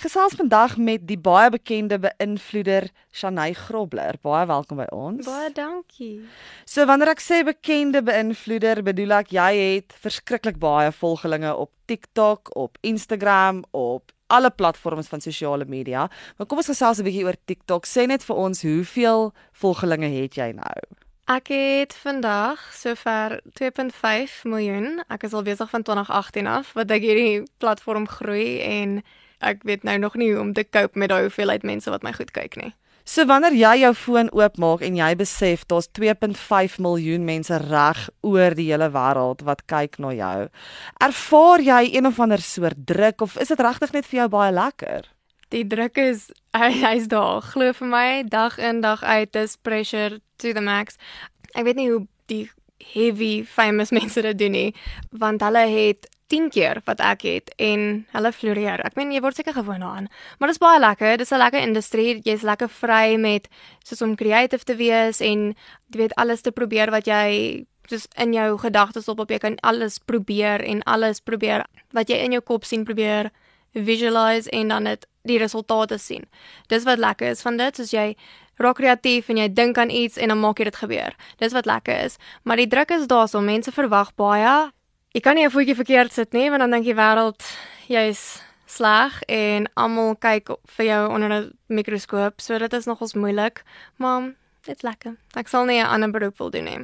ek gesels vandag met die baie bekende beïnvloeder Shanay Grobler. Baie welkom by ons. Baie dankie. So wanneer ek sê bekende beïnvloeder, bedoel ek jy het verskriklik baie volgelinge op TikTok, op Instagram, op alle platforms van sosiale media. Maar kom ons gesels 'n bietjie oor TikTok. Sê net vir ons, hoeveel volgelinge het jy nou? Ek het vandag sover 2.5 miljoen. Ek is al besig van 2018 af wat ek hierdie platform groei en ek weet nou nog nie hoe om te cope met daai hoeveelheid mense wat my goed kyk nie. So wanneer jy jou foon oopmaak en jy besef daar's 2.5 miljoen mense reg oor die hele wêreld wat kyk na jou, ervaar jy een of ander soort druk of is dit regtig net vir jou baie lekker? Die druk is hy, hy's daar. Glo vir my, dag in dag uit is pressure to the max. Ek weet nie hoe die heavy famous mense dit doen nie, want hulle het 10 keer wat ek het en hulle floreer. Ek meen jy word seker gewoond daaraan. Maar dit is baie lekker. Dit is 'n lekker industrie. Jy's lekker vry met soos om creative te wees en jy weet alles te probeer wat jy soos in jou gedagtes op op jy kan alles probeer en alles probeer wat jy in jou kop sien probeer visualize en dan dit die resultate sien. Dis wat lekker is van dit, soos jy raak kreatief en jy dink aan iets en dan maak jy dit gebeur. Dis wat lekker is. Maar die druk is daar so mense verwag baie Jy kan nie 'n voetjie verkeerd sit nie, want dan dink die wêreld jy's sleg en almal kyk vir jou onder 'n mikroskoop, so dit is nogals moeilik, maar dit's lekker. Ek sal nie 'n ander beroep wil doen nie.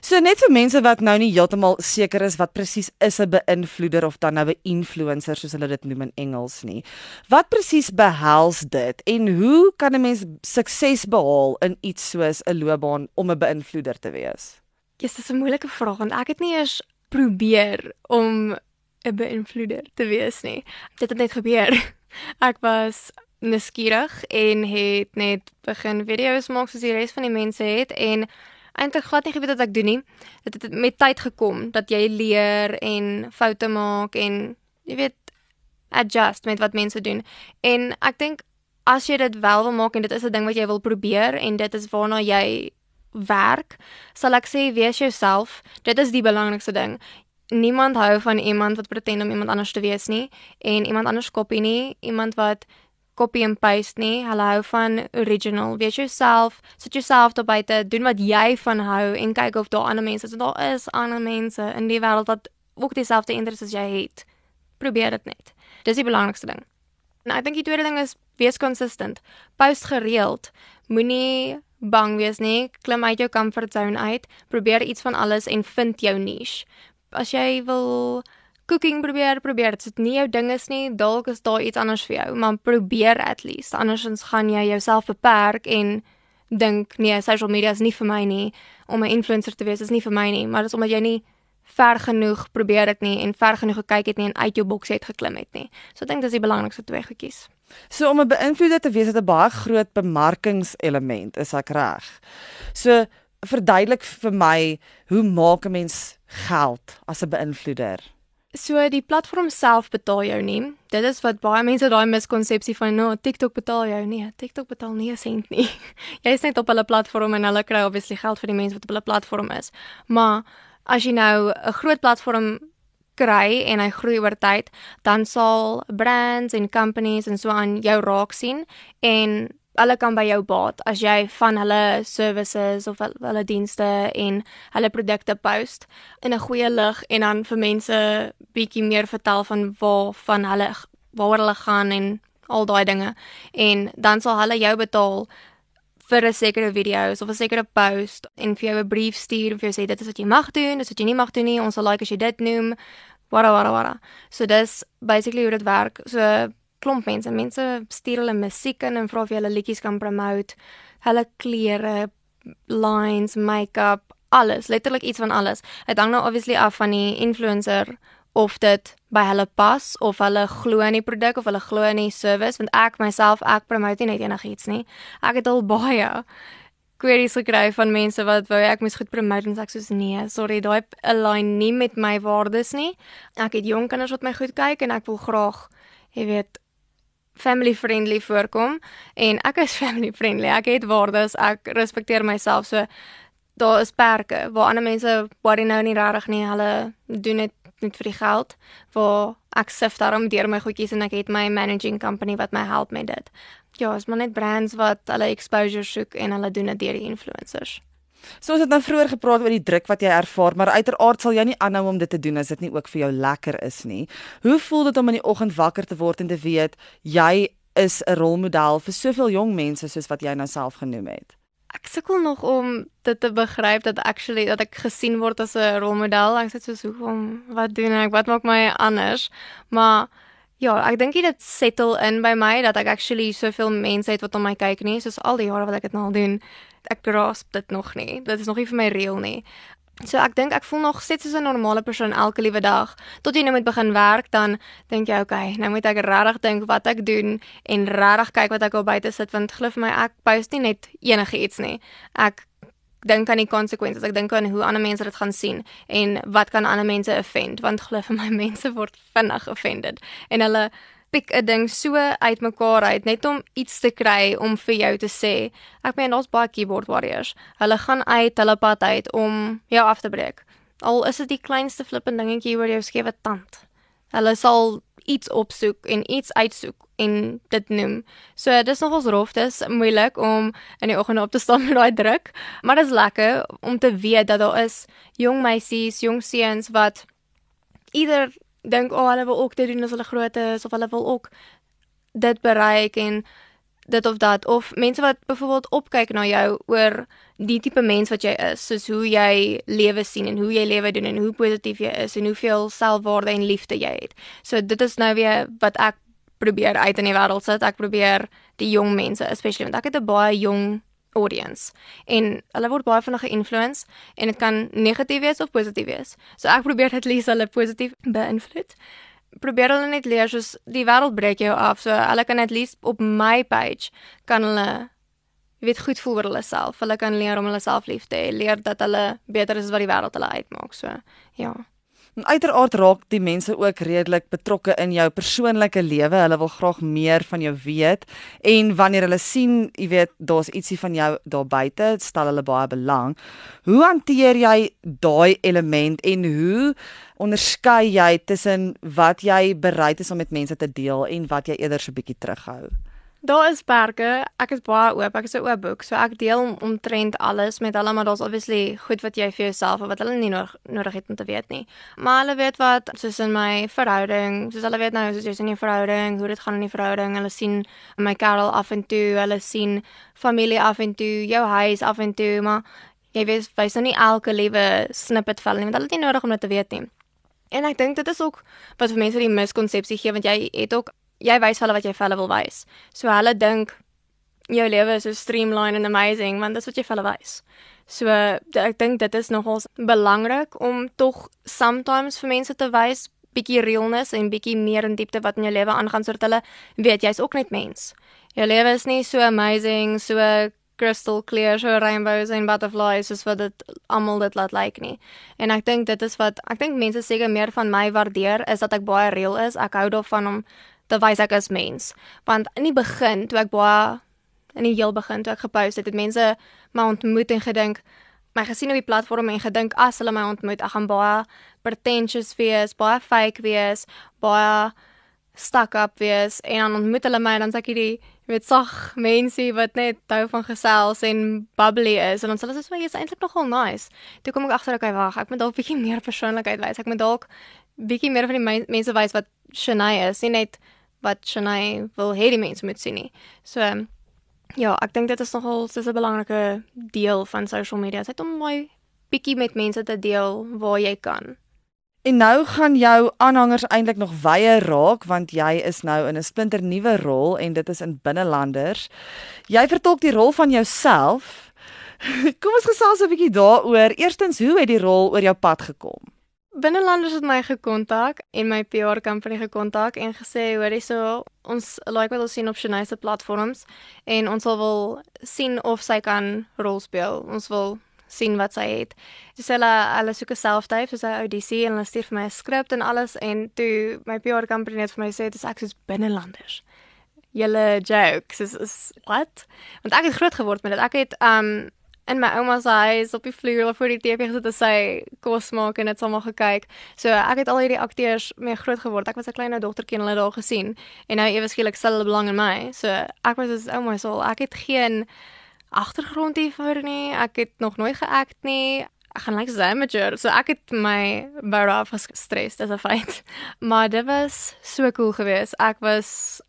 So net vir mense wat nou nie heeltemal seker is wat presies is 'n beïnvloeder of dan nou 'n influencer soos hulle dit noem in Engels nie. Wat presies behels dit en hoe kan 'n mens sukses behaal in iets soos 'n loopbaan om 'n beïnvloeder te wees? Yes, dis 'n moeilike vraag want ek het nie eers probeer om 'n beïnvloeder te wees nie. Dit het net gebeur. Ek was nuuskierig en het net begin video's maak soos die res van die mense het en eintlik glad nie geweet wat ek doen nie. Dit het met tyd gekom dat jy leer en foute maak en jy weet adjust met wat mense doen. En ek dink as jy dit wel wil maak en dit is 'n ding wat jy wil probeer en dit is waarna jy werk, sal ek sê wees jouself. Dit is die belangrikste ding. Niemand hou van iemand wat pretend om iemand anders te wees nie en iemand anders kopie nie, iemand wat copy and paste nie. Hulle hou van original. Wees jouself, sit jouself daar buite, doen wat jy van hou en kyk of daar ander mense is. Daar is ander mense in die wêreld wat ook dieselfde interesse as jy het. Probeer dit net. Dis die belangrikste ding. En ek dink die tweede ding is wees consistent. Post gereeld. Moenie bang wees nie, klim uit jou comfort zone uit, probeer iets van alles en vind jou niche. As jy wil cooking probeer, probeer dit nie jou ding is nie, dalk is daar iets anders vir jou, maar probeer at least. Andersins gaan jy jouself beperk en dink nee, social media is nie vir my nie, om 'n influencer te wees is nie vir my nie, maar dis omdat jy nie ver genoeg probeer dit nie en ver genoeg gekyk het nie en uit jou boks het geklim het nie. So ek dink dis die belangrikste twee goedjies. So om 'n beïnvloeder te wees het 'n baie groot bemarkingselement, is ek reg? So verduidelik vir my, hoe maak 'n mens geld as 'n beïnvloeder? So die platform self betaal jou nie. Dit is wat baie mense daai miskonsepsie van nou TikTok betaal jou nie. TikTok betaal nie 'n sent nie. Jy is net op hulle platform en hulle kry obviously geld vir die mense wat op hulle platform is. Maar as jy nou 'n groot platform kry en hy groei oor tyd, dan sal brands en companies en so aan jou raak sien en hulle kan by jou baat as jy van hulle services of hulle dienste en hulle produkte post in 'n goeie lig en dan vir mense bietjie meer vertel van waar van hulle waar hulle gaan en al daai dinge. En dan sal hulle jou betaal vir 'n sekere video's of 'n sekere post en vir jou 'n brief stuur en vir jou sê dit is wat jy mag doen, dis wat jy nie mag doen nie. Ons sal like as jy dit noem. Wara wara wara. So dis basically hoe dit werk. So klomp mense, mense stuur hulle musiek in en vra of jy hulle liedjies kan promote. Hulle klere, lines, make-up, alles, letterlik iets van alles. Dit hang nou obviously af van die influencer of dit by hulle pas of hulle glo in die produk of hulle glo in die service want ek myself ek promote nie net enigiets nie. Ek het al baie queries gekry van mense wat wou ek moet goed promote en sê ek soos nee, sorry, daai align nie met my waardes nie. Ek het jong kinders wat my goed kyk en ek wil graag, jy weet, family friendly voorkom en ek is family friendly. Ek het waardes, ek respekteer myself so daar is perke waar ander mense worry nou nie regtig nie. Hulle doen dit net vir die geld waar ek sif daarom deur my goedjies en ek het my managing company wat my help met dit. Ja, is maar net brands wat hulle exposure soek en hulle doen dit deur die influencers. So ons het nou vroeër gepraat oor die druk wat jy ervaar, maar uiteraard sal jy nie aanhou om dit te doen as dit nie ook vir jou lekker is nie. Hoe voel dit om in die oggend wakker te word en te weet jy is 'n rolmodel vir soveel jong mense soos wat jy nou self genoem het? Ek sukkel nog om dit te begryp dat actually dat ek gesien word as 'n rolmodel. Ek sê so hoekom wat doen ek? Wat maak my anders? Maar ja, ek dink dit settle in by my dat ek actually soveel mense het wat om my kyk nie, soos al die jare wat ek dit nou al doen. Ek grasp dit nog nie. Dit is nog nie vir my reël nie. So ek dink ek voel nog steeds soos 'n normale persoon elke liewe dag. Tot jy nou moet begin werk dan dink jy okay, nou moet ek regtig dink wat ek doen en regtig kyk wat ek al buite sit want glo vir my ek post nie net enigiets nie. Ek dink aan die konsekwensies. Ek dink aan hoe ander mense dit gaan sien en wat kan ander mense offend want glo vir my mense word vinnig offended en hulle pik 'n ding so uitmekaar uit net om iets te kry om vir jou te sê. Ek meen daar's baie keyboard warriors. Hulle gaan uit hulle pad uit om jou af te breek. Al is dit die kleinste flippende dingetjie oor jou skewe tand. Hulle sal iets opsoek en iets uitsoek en dit noem. So dis nogals rof, dis moeilik om in die oggend op te staan met daai druk, maar dit is lekker om te weet dat daar is jong meisies, jong seuns wat ieder dink oh hulle wil ook dit doen as hulle groot is of hulle wil ook dit bereik en dit of dat of mense wat byvoorbeeld opkyk na jou oor die tipe mens wat jy is soos hoe jy lewe sien en hoe jy lewe doen en hoe positief jy is en hoeveel selfwaarde en liefde jy het. So dit is nou weer wat ek probeer uit in die wêreld sit. Ek probeer die jong mense, especially want ek het 'n baie jong audience en hulle word baie vinnig geïnfluence en dit kan negatief wees of positief wees. So ek probeer dit lees hulle positief beïnvloed. Probeer hulle net leer soos die wêreld breek jou af. So hulle kan net lees op my page kan hulle jy weet goed voel oor hulle self. Hulle kan leer om hulle self lief te hê, leer dat hulle beter is as wat die wêreld hulle uitmaak. So ja. Uiteraard raak die mense ook redelik betrokke in jou persoonlike lewe. Hulle wil graag meer van jou weet en wanneer hulle sien, jy weet, daar's ietsie van jou daar buite, stel hulle baie belang. Hoe hanteer jy daai element en hoe onderskei jy tussen wat jy bereid is om met mense te deel en wat jy eerder so 'n bietjie terughou? Daar is perke. Ek is baie oop. Ek is 'n oop boek. So ek deel omtrent alles met hulle, maar daar's obviously goed wat jy vir jouself of wat hulle nie nodig nodig het om te weet nie. Maar hulle weet wat soos in my verhouding, soos hulle weet nou soos jy's in 'n verhouding, hoe dit gaan in die verhouding. Hulle sien my Karel af en toe, hulle sien familie af en toe, jou huis af en toe, maar jy weet wys nou nie elke liewe snippet van hulle nie, want hulle het nie nodig om dit te weet nie. En ek dink dit is ook wat vir mense die miskonsepsie gee want jy het ook jy wys hulle wat jy vir hulle wil wys. So hulle dink jou lewe is so streamlined and amazing want dit is wat jy vir hulle wys. So ek dink dit is nogals belangrik om tog sometimes vir mense te wys bietjie realness en bietjie meer in diepte wat in jou lewe aangaan sodat hulle weet jy's ook net mens. Jou lewe is nie so amazing, so crystal clear, so rainbows en butterflies soos wat dit almal dit laat lyk like nie. En ek dink dit is wat ek dink mense seker meer van my waardeer is dat ek baie real is. Ek hou daarvan om wys ek is mens. Want in die begin toe ek baie in die heel begin toe ek gepost het, het mense my ontmoet en gedink my gesien op die platform en gedink as hulle my ontmoet, ek gaan baie pretentious wees, baie fake wees, baie stuck up wees en dan ontmoet hulle my en dan sê ek hierdie met sag mense wat net hou van gesels en bubbly is en ons hulle sê so jy's eintlik nogal nice. Toe kom ek agter ek wag, ek moet dalk bietjie meer persoonlikheid wys. Ek moet dalk bietjie meer van die mense wys wat Shania is, nie net wat Shania wil hê die mense moet sien nie. So ja, ek dink dit is nogal dis 'n belangrike deel van social media. Dit om my bietjie met mense te deel waar jy kan. En nou gaan jou aanhangers eintlik nog wye raak want jy is nou in 'n splinter nuwe rol en dit is in binnelanders. Jy vertolk die rol van jouself. Kom ons gesels 'n bietjie daaroor. Eerstens, hoe het die rol oor jou pad gekom? Binnelanders het my gekontak en my PR company gekontak en gesê hoorie so ons like wat ons sien op Shania se platforms en ons wil sien of sy kan rol speel. Ons wil sien wat sy het. Dis hulle hulle soek 'n self-tape, soos 'n audisie en hulle stuur vir my 'n skrip en alles en toe my PR company het vir my sê dis ek soos binnelanders. Julle jokes is is what? Want ek het groot geword met dit. Ek het um in my ouma se huis op die vloer voor die TV gesit en sy kos maak en dit almal gekyk. So ek het al hierdie akteurs mee groot geword. Ek was 'n klein dogtertjie en hulle daar gesien en nou ewe skielik stel hulle belang in my. So ek was as ouma se al ek het geen agtergrond hiervoor nie. Ek het nog nooit geact nie. Ek gaan like amateur. So ek het my baie af gestres, dis 'n feit. Maar dit was so cool geweest. Ek was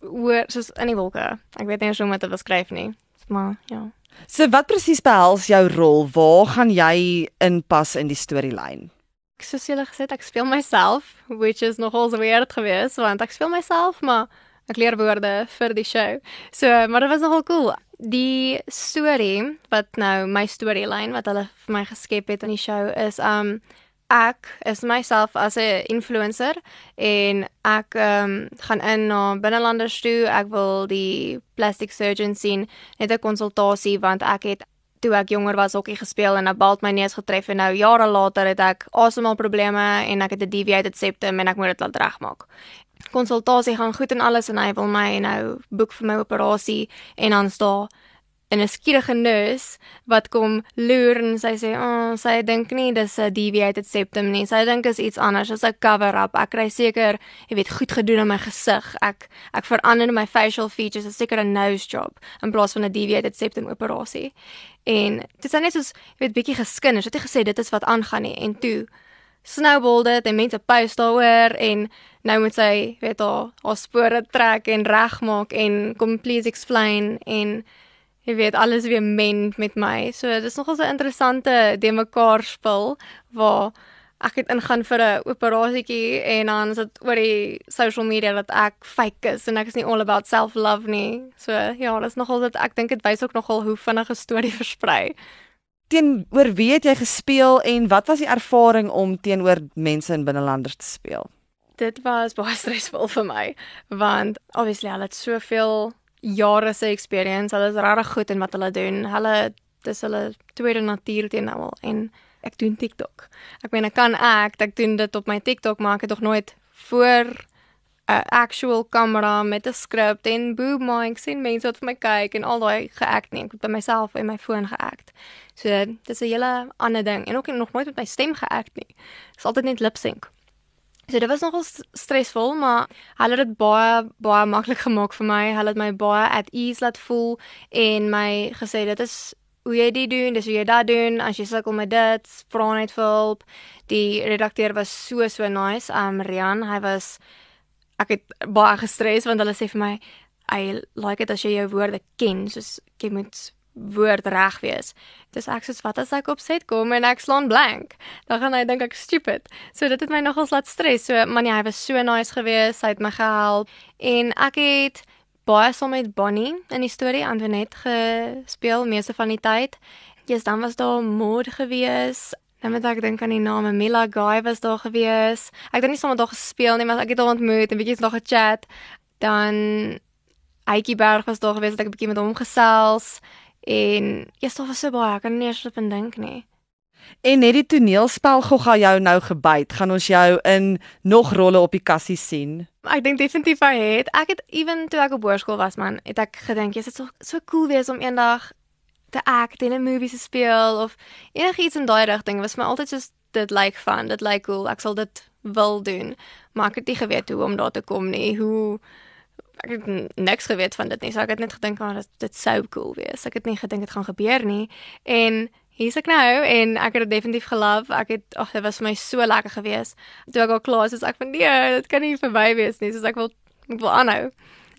oor soos in die wolke. Ek weet nie hoe om dit te beskryf nie. Maar ja. So wat presies behels jou rol? Waar gaan jy inpas in die storielyn? Soos jy gesê ek speel myself, which is nogal weird geweest want ek speel myself, maar ek leer woorde vir die show. So, maar dit was nogal cool. Die storie wat nou my storielyn wat hulle vir my geskep het in die show is um ek is myself as 'n influencer en ek um, gaan in na binnelanders toe. Ek wil die plastic surgeon sien net 'n konsultasie want ek het toe ek jonger was hokkie gespeel en 'n balt my neus getref en nou jare later het ek asemhalprobleme en ek het 'n deviated septum en ek moet dit laat regmaak. Konsultasie gaan goed en alles en hy wil my nou boek vir my operasie en dan staan en 'n skierige nurse wat kom loer en sy sê, "O, oh, sy dink nie dis 'n deviated septum nie. Sy dink is iets anders, as 'n cover-up. Ek kry seker, jy weet, goed gedoen aan my gesig. Ek ek verander my facial features, is seker 'n nose job in plaas van 'n deviated septum operasie." En dit is net soos, jy weet, bietjie geskinder. Sy het gesê dit is wat aangaan nie en toe snowball dit en mense post daaroor en nou moet sy weet haar haar spore trek en regmaak en kom please explain en jy weet alles weer mend met my. So dis nogal 'n interessante de mekaar spil waar ek het ingaan vir 'n operasietjie en dan is dit oor die social media dat ek fake is en ek is nie all about self love nie. So ja, dis nogal dat ek dink dit wys ook nogal hoe vinnig 'n storie versprei. Teenoor wie het jy gespeel en wat was die ervaring om teenoor mense in binnelanders te speel? Dit was baie stresvol vir my want obviously hulle het soveel jare se experience. Hulle is regtig goed in wat hulle doen. Hulle dis hulle tweede natuur teen nou al en ek doen TikTok. Ek meen ek kan ek, ek doen dit op my TikTok, maar ek het nog nooit voor 'n actual kamera met 'n skrip en boom mics en mense wat vir my kyk en al daai geact nie. Ek het by myself en my foon geact. So dis 'n hele ander ding en ook nog nooit met my stem geact nie. Dit is altyd net lip sync. So dit was nogal stresvol, maar hulle het dit baie baie maklik gemaak vir my. Hulle het my baie at ease laat voel en my gesê dit is hoe jy dit doen, dis hoe jy dit doen. As jy sukkel met dit, vra net vir hulp. Die redakteur was so so nice. Um Rian, hy was ek het baie gestres want hulle sê vir my, "I like it as jy jou woorde ken, soos jy moet woord reg wees. Dis ek soos wat as ek opset kom en ek slaan blank. Dan gaan hy dink ek stupid. So dit het my nogals laat stres. So man, hy was so nice geweest. Hy het my gehelp en ek het baie saam met Bonnie in die storie Antoinette gespeel meeste van die tyd. Jy's dan was daar moed geweest. Dan moet ek dink aan die name Mila Guy was daar geweest. Ek het nie sommer daar gespeel nie, maar ek het hom ontmoet en bietjie nog gechat. Dan Aitjie Berg was daar geweest, ek het 'n bietjie met hom gesels. En jy stof was so baie, ek kan nie eens op en dink nie. En net die toneelspel gogga jou nou gebyt, gaan ons jou in nog rolle op die kassie sien. Ek dink definitief hy het. Ek het ewen toe ek op hoërskool was man, het ek gedink jy's so so cool wees om eendag te act in 'n movie te speel of enigiets in daai rigting. Was my altyd so dit lyk like fun, dit lyk like cool. Ek sal dit wil doen, maar ek het nie geweet hoe om daar te kom nie. Hoe ek het niks geweet van dit nie. So ek het net gedink aan oh, dit dit sou cool wees. Ek het nie gedink dit gaan gebeur nie. En hier's ek nou en ek het dit definitief gelief. Ek het ag dit was vir my so lekker gewees. Toe ek al klaar is, is ek van nee, dit kan nie verby wees nie. So ek wil ek wil aanhou.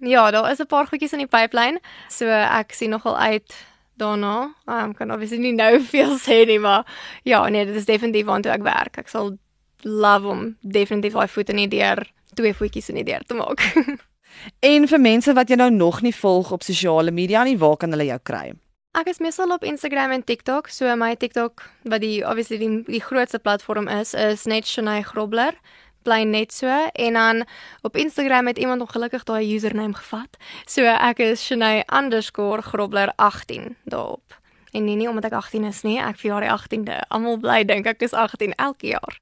Ja, daar is 'n paar goedjies in die pipeline. So ek sien nogal uit daarna. Ek um, kan obviously nie nou veel sê nie, maar ja, nee, dit is definitief waartoe ek werk. Ek sal love om definitief daai voete in die deur, twee voetjies in die deur te maak. En vir mense wat jy nou nog nie volg op sosiale media nie, waar kan hulle jou kry? Ek is meestal op Instagram en TikTok. So my TikTok wat die obviously die, die grootste platform is, is net Shanay Grobler. Bly net so en dan op Instagram het iemand ongelukkig daai username gevat. So ek is Shanay_Grobler18 daarop. En nee nee omdat ek 18 is nie, ek verjaar die 18de. Almal bly dink ek is 18 elke jaar.